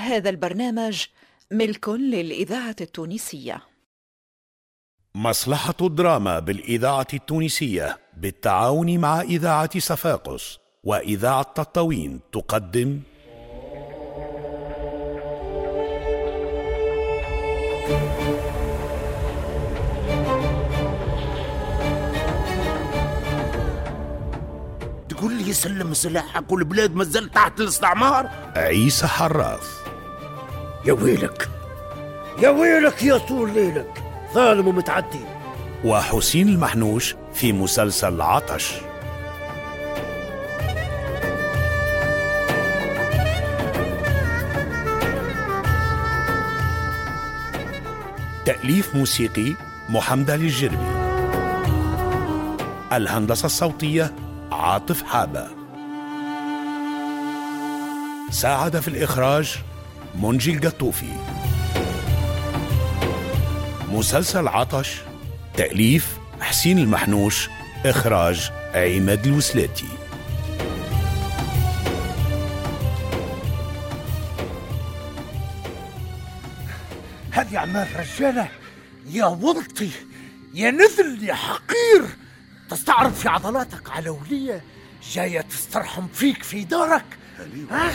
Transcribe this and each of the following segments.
هذا البرنامج ملك للإذاعة التونسية. مصلحة الدراما بالإذاعة التونسية بالتعاون مع إذاعة صفاقس وإذاعة تطاوين تقدم. تقول لي سلم سلاحك والبلاد مازال تحت الاستعمار؟ عيسى حراث. يا ويلك يا ويلك يا طول ليلك ظالم ومتعدي. وحسين المحنوش في مسلسل عطش. تأليف موسيقي محمد علي الجربي الهندسة الصوتية عاطف حابة. ساعد في الإخراج منجي القطوفي مسلسل عطش تأليف حسين المحنوش إخراج عماد الوسلاتي. هذه عمال رجالة؟ يا ولطي يا نذل يا حقير. تستعرض في عضلاتك على ولية جاية تسترحم فيك في دارك. ها؟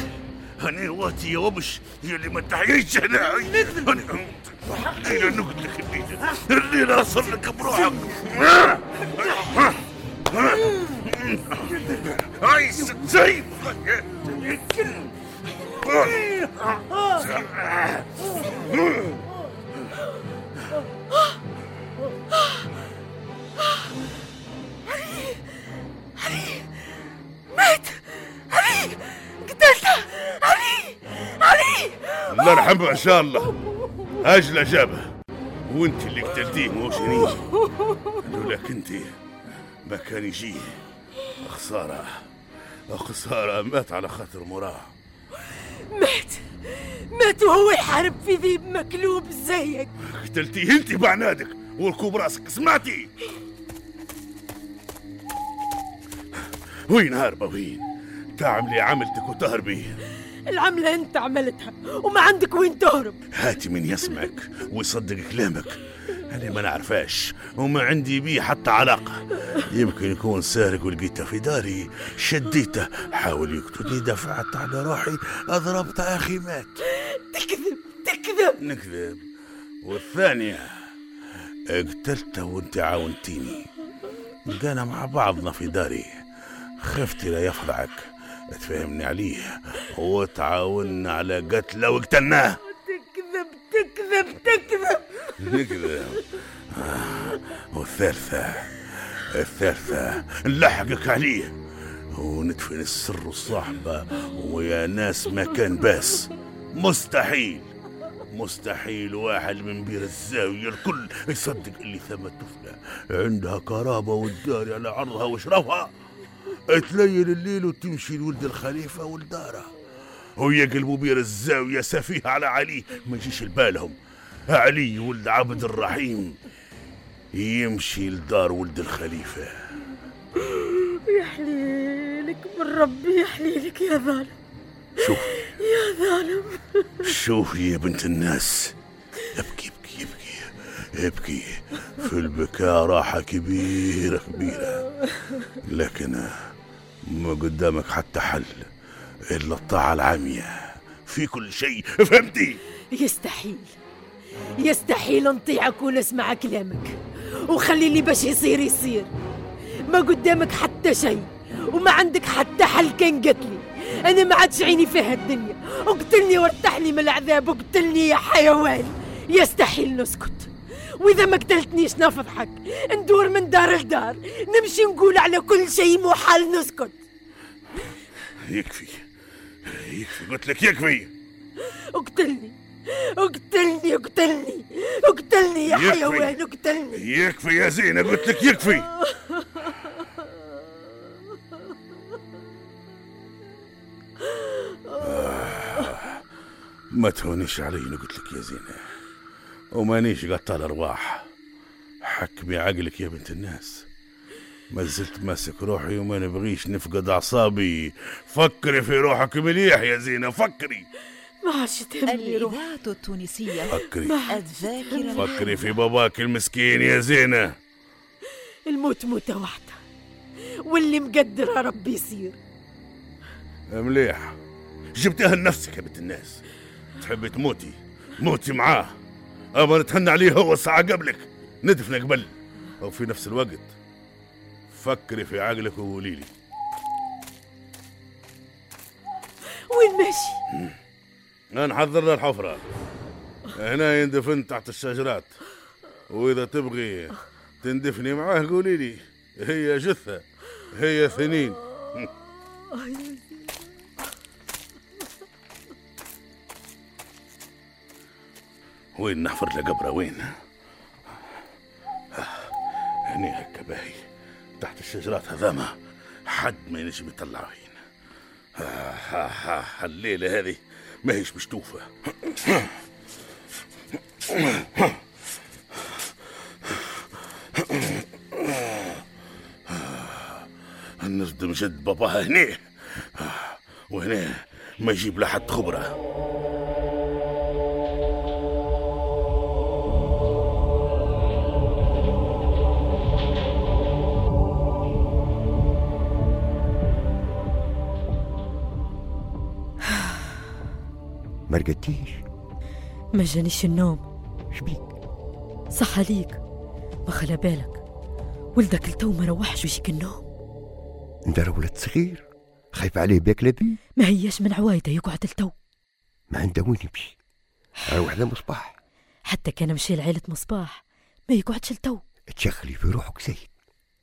أنا واتي يا وبش يلي ما تحييش هنا. أنا الليلة نقول لك الليلة الليلة أصل لك بروحك. هاي سيف الله يرحمه إن شاء الله. أجل جابه وانت اللي قتلتيه مو شنية. لولاك انت ما كان يجيه خسارة. خسارة مات على خاطر مراه. مات. مات وهو يحارب في ذيب مكلوب زيك. قتلتيه انت بعنادك. وركوب راسك. سمعتي؟ وين هاربة وين؟ تعملي عملتك وتهربي. العملة انت عملتها وما عندك وين تهرب. هاتي من يسمعك ويصدق كلامك. أنا ما نعرفاش وما عندي بيه حتى علاقة. يمكن يكون سارق ولقيته في داري. شديته حاول يقتلني دفعت على روحي. أضربت أخي مات. تكذب تكذب. نكذب. والثانية قتلته وانت عاونتيني. لقانا مع بعضنا في داري. خفت لا يفضعك تفهمني عليه. وتعاوننا على قتله وقتلناه. تكذب تكذب تكذب. نكذب. آه، والثالثة الثالثة نلحقك عليه. وندفن السر والصحبة ويا ناس ما كان باس. مستحيل مستحيل واحد من بير الزاوية الكل يصدق اللي ثم طفلة عندها كرامة والدار على عرضها وشرفها تليل الليل وتمشي لولد الخليفة ولداره ويقلبوا بير الزاوية سفيه على علي. ما يجيش لبالهم. علي ولد عبد الرحيم. يمشي لدار ولد الخليفة. يحليلك من ربي يحليلك يا ظالم. شوف. يا ظالم. شوفي يا بنت الناس. ابكي ابكي ابكي ابكي. في البكاء راحة كبيرة كبيرة. لكن ما قدامك حتى حل إلا الطاعة العامية. في كل شيء فهمتي؟ يستحيل. يستحيل نطيعك ونسمع كلامك. وخلي اللي باش يصير يصير. ما قدامك حتى شيء وما عندك حتى حل كان قتلي. أنا ما عادش عيني في هالدنيا اقتلني وارتحني من العذاب اقتلني يا حيوان. يستحيل نسكت. وإذا ما قتلتنيش نفضحك. ندور من دار لدار. نمشي نقول على كل شيء محال نسكت. يكفي. يكفي. قلت لك يكفي. اقتلني. اقتلني. اقتلني. اقتلني يا. حيوان. اقتلني. يكفي يا زينة. قلت لك يكفي. آه، ما تهونيش علي. قلت لك يا زينة. ومانيش قتال أرواح حكمي عقلك يا بنت الناس. ما زلت ماسك روحي وما نبغيش نفقد أعصابي. فكري في روحك مليح يا زينة فكري. ما عادش تهمني روح الإذاعة التونسية. فكري. الذاكرة فكري في باباك المسكين يا زينة. الموت موتة واحدة. واللي مقدرها ربي يصير. مليح. جبتها لنفسك يا بنت الناس. تحبي تموتي؟ موتي معاه. أما نتهنى عليه هو ساعة قبلك. ندفن قبل أو في نفس الوقت فكري في عقلك وقولي لي. وين ماشي؟ أنا حضرنا الحفرة. هنا يندفن تحت الشجرات وإذا تبغي تندفني معاه قولي لي. هي جثة. هي ثنين وين نحفر له قبره وين؟ هني هكا باهي تحت الشجرات هذاما حد ما ينجم يطلع وين. آه، الليلة هذه ما هيش مشتوفة. نصدم جد باباها هنا وهنا ما يجيب لحد خبرة. ما رقدتيش ما جانيش النوم. شبيك صح عليك. ما خلا بالك. ولدك التو ما روحش ويجيك النوم. أنت ولد صغير. خايف عليه بياكل بيه ما هياش من عوايده يقعد التو. ما عنده وين يمشي روح لمصباح حتى كان مشي لعيلة مصباح. ما يقعدش التو. تشخلي في روحك زين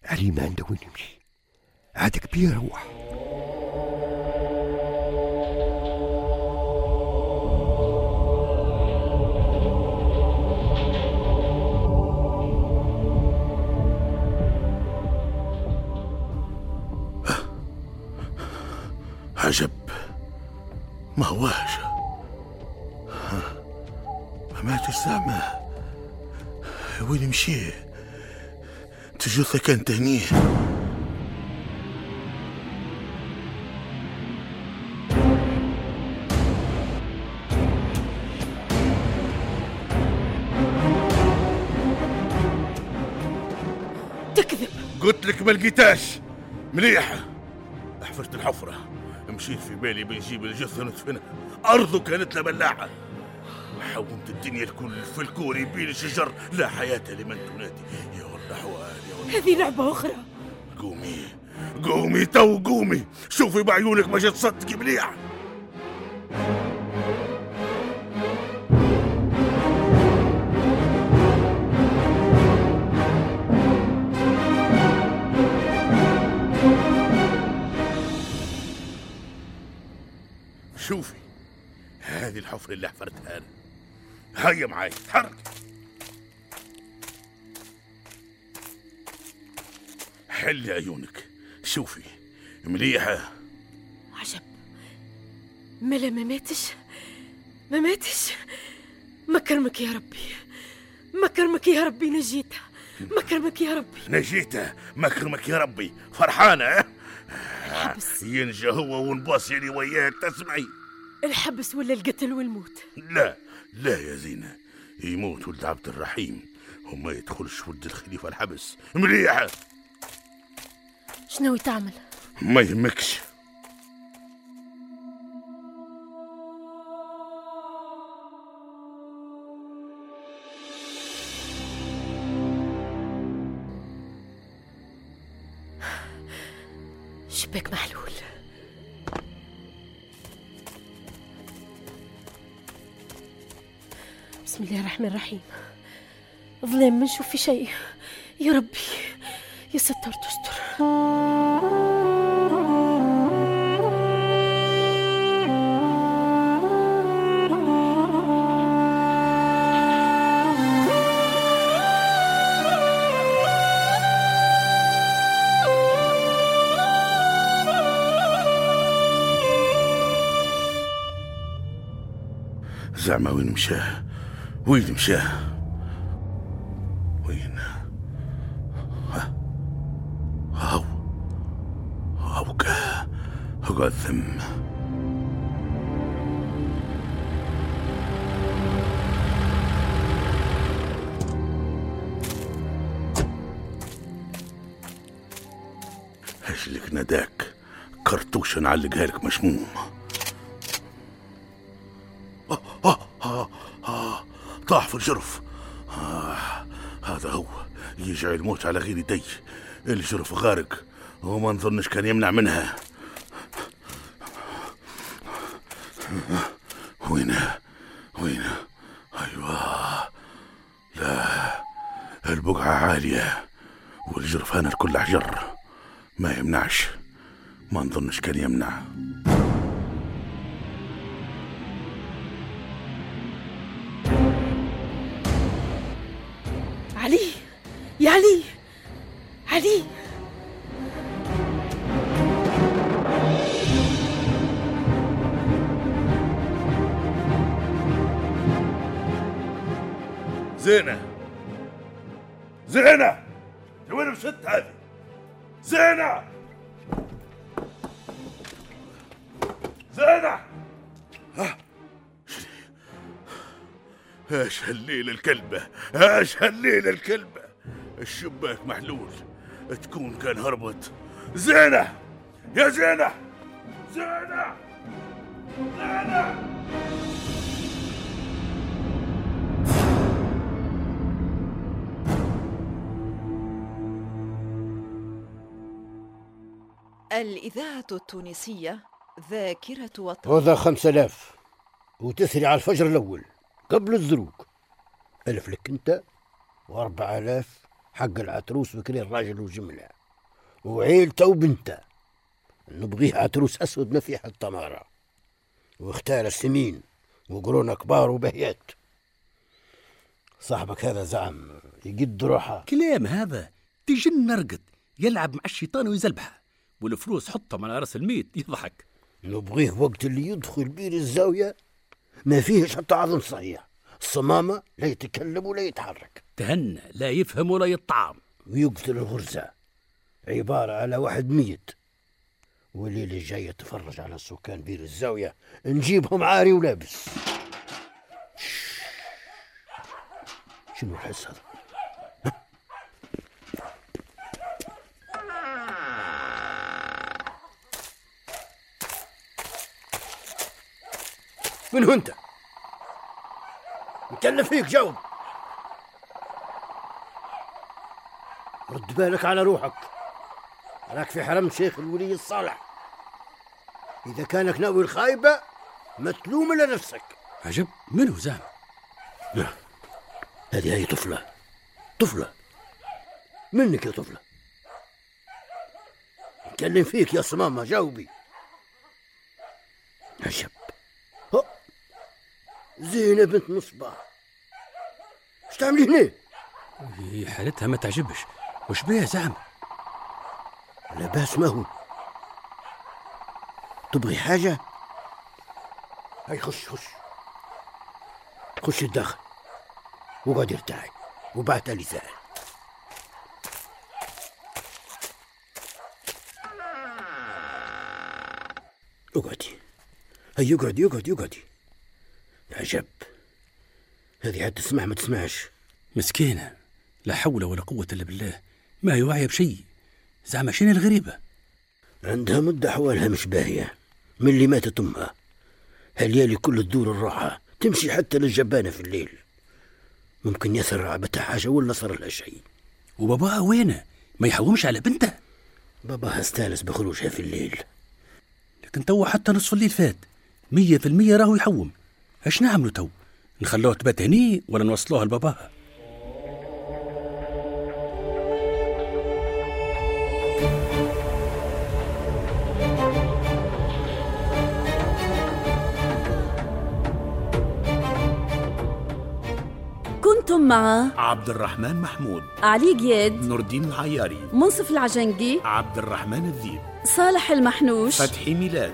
علي ما عنده وين يمشي عاد كبير روح. ما هواش ما ماتش زعما وين مشي تجثة كانت هني تكذب. قلت لك ما لقيتاش مليحة حفرت الحفرة. مشيت في بالي بنجيب الجثة ندفنها أرضه كانت لا بلاعة حومت الدنيا الكل في الكوري بين الشجر لا حياة لمن تنادي. يا والله حوال يا والله. هذه لعبة أخرى. قومي. قومي تو قومي. شوفي بعيونك ما تصدقي مليح. هذه الحفرة اللي حفرتها أنا. هيا معاي تحرك حلي عيونك. شوفي مليحة. عجب. ملا ما ماتش؟ ما ماتش؟ ما كرمك يا ربي. ما كرمك يا ربي نجيتها. ما كرمك يا ربي. نجيته مكرمك يا ربي. فرحانة آه؟ الحبس. ينجى هو ونباصيني وياك تسمعي. الحبس ولا القتل والموت؟ لا لا يا زينة. يموت ولد عبد الرحيم. وما يدخلش ولد الخليفة الحبس. مليحة شنو تعمل ما يهمكش. الرحمن الرحيم. ظلام ما نشوف في شيء. يا ربي يا ستر تستر زعما وين مشاه؟ وين مشى؟ وين؟ ها؟ هاو؟ هاو كا؟ هاو ثم؟ هجلك نداك؟ كرتوش نعلقها لك مشموم. في الجرف. آه هذا هو. يجعل الموت على غير يدي. الجرف غارق. وما نظنش كان يمنع منها. وينه وينه أيوه. لا البقعة عالية. والجرفان الكل حجر. ما يمنعش. ما نظنش كان يمنع. يا علي! علي! زينة! زينة! وين مشت هذه؟ زينة! زينة! ها؟ إيش هالليل الكلبة؟ إيش هالليل الكلبة؟ الشباك محلول. تكون كان هربت. زينة! يا زينة! زينة! زينة! الإذاعة التونسية ذاكرة وطن. هذا خمسة آلاف. وتسري على الفجر الأول قبل الزروق. ألف لك أنت وأربعة آلاف. حق العتروس بكري الراجل وجملة وعيلته وبنته نبغيه عتروس أسود ما فيه حتى مرة واختار السمين وقرون كبار وبهيات صاحبك هذا زعم يقد روحه. كلام هذا. تجن نرقد يلعب مع الشيطان ويزلبحه والفلوس حطهم على رأس الميت يضحك. نبغيه وقت اللي يدخل بير الزاوية. ما فيهش حتى عظم صحيح. الصمامة لا يتكلم ولا يتحرك. تهنى لا يفهم ولا يطعم. ويقتل الغرزة. عبارة على واحد ميت. والليلة الجاية تفرج على سكان بير الزاوية. نجيبهم عاري ولابس. شنو الحس هذا؟ من هو انت؟ مكلف فيك جاوب رد بالك على روحك. راك في حرم شيخ الولي الصالح. إذا كانك ناوي الخايبة ما تلوم إلا نفسك عجب منو زعم؟ لا. هذه هي طفلة. طفلة. منك يا طفلة. نكلم فيك يا صمامة جاوبي. عجب. زينة بنت مصباح. إيش تعملي هنا؟ هي حالتها ما تعجبش. وش بيها زعم لاباس ما هو. تبغي حاجة؟ هاي خش خش. خش الداخل وقعد ارتاحي. وبعت لي سائل اقعدي. هي اقعدي اقعدي اقعدي عجب هذه حد تسمع ما تسمعش. مسكينة لا حول ولا قوة إلا بالله. ما هي واعية بشيء. زعم شنو الغريبة؟ عندها مدة أحوالها مش باهية. من اللي ماتت أمها هالليالي كل الدور الراحة. تمشي حتى للجبانة في الليل. ممكن يثر عبتها حاجة ولا صار لها شيء. وباباها وينه؟ ما يحومش على بنته. باباها استانس بخروجها في الليل. لكن تو حتى نصف الليل فات. مية في المية راهو يحوم. اش نعملوا تو؟ نخلوه تبات هني ولا نوصلوها لباباها؟ كنتم مع عبد الرحمن محمود علي جياد نور الدين العياري منصف العجنجي عبد الرحمن الذيب صالح المحنوش فتحي ميلاد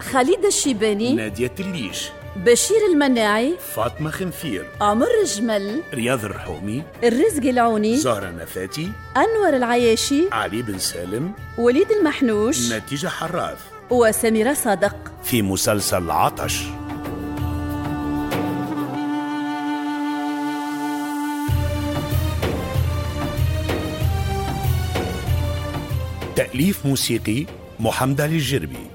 خالد الشيباني نادية الليش. بشير المناعي فاطمة خنفير عمر الجمل رياض الرحومي الرزق العوني زهرة نفاتي أنور العياشي علي بن سالم وليد المحنوش نتيجة حراث. وسميرة صادق. في مسلسل عطش. تأليف تأليف موسيقي محمد علي الجربي.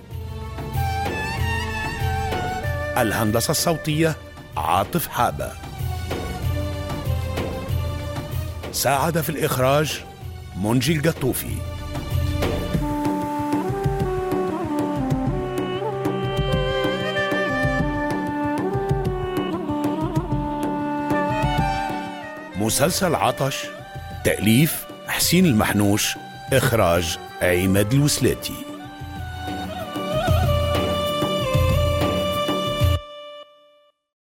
الهندسة الصوتية عاطف حابة. ساعد في الإخراج منجي القطوفي. مسلسل عطش تأليف حسين المحنوش إخراج عماد الوسلاتي.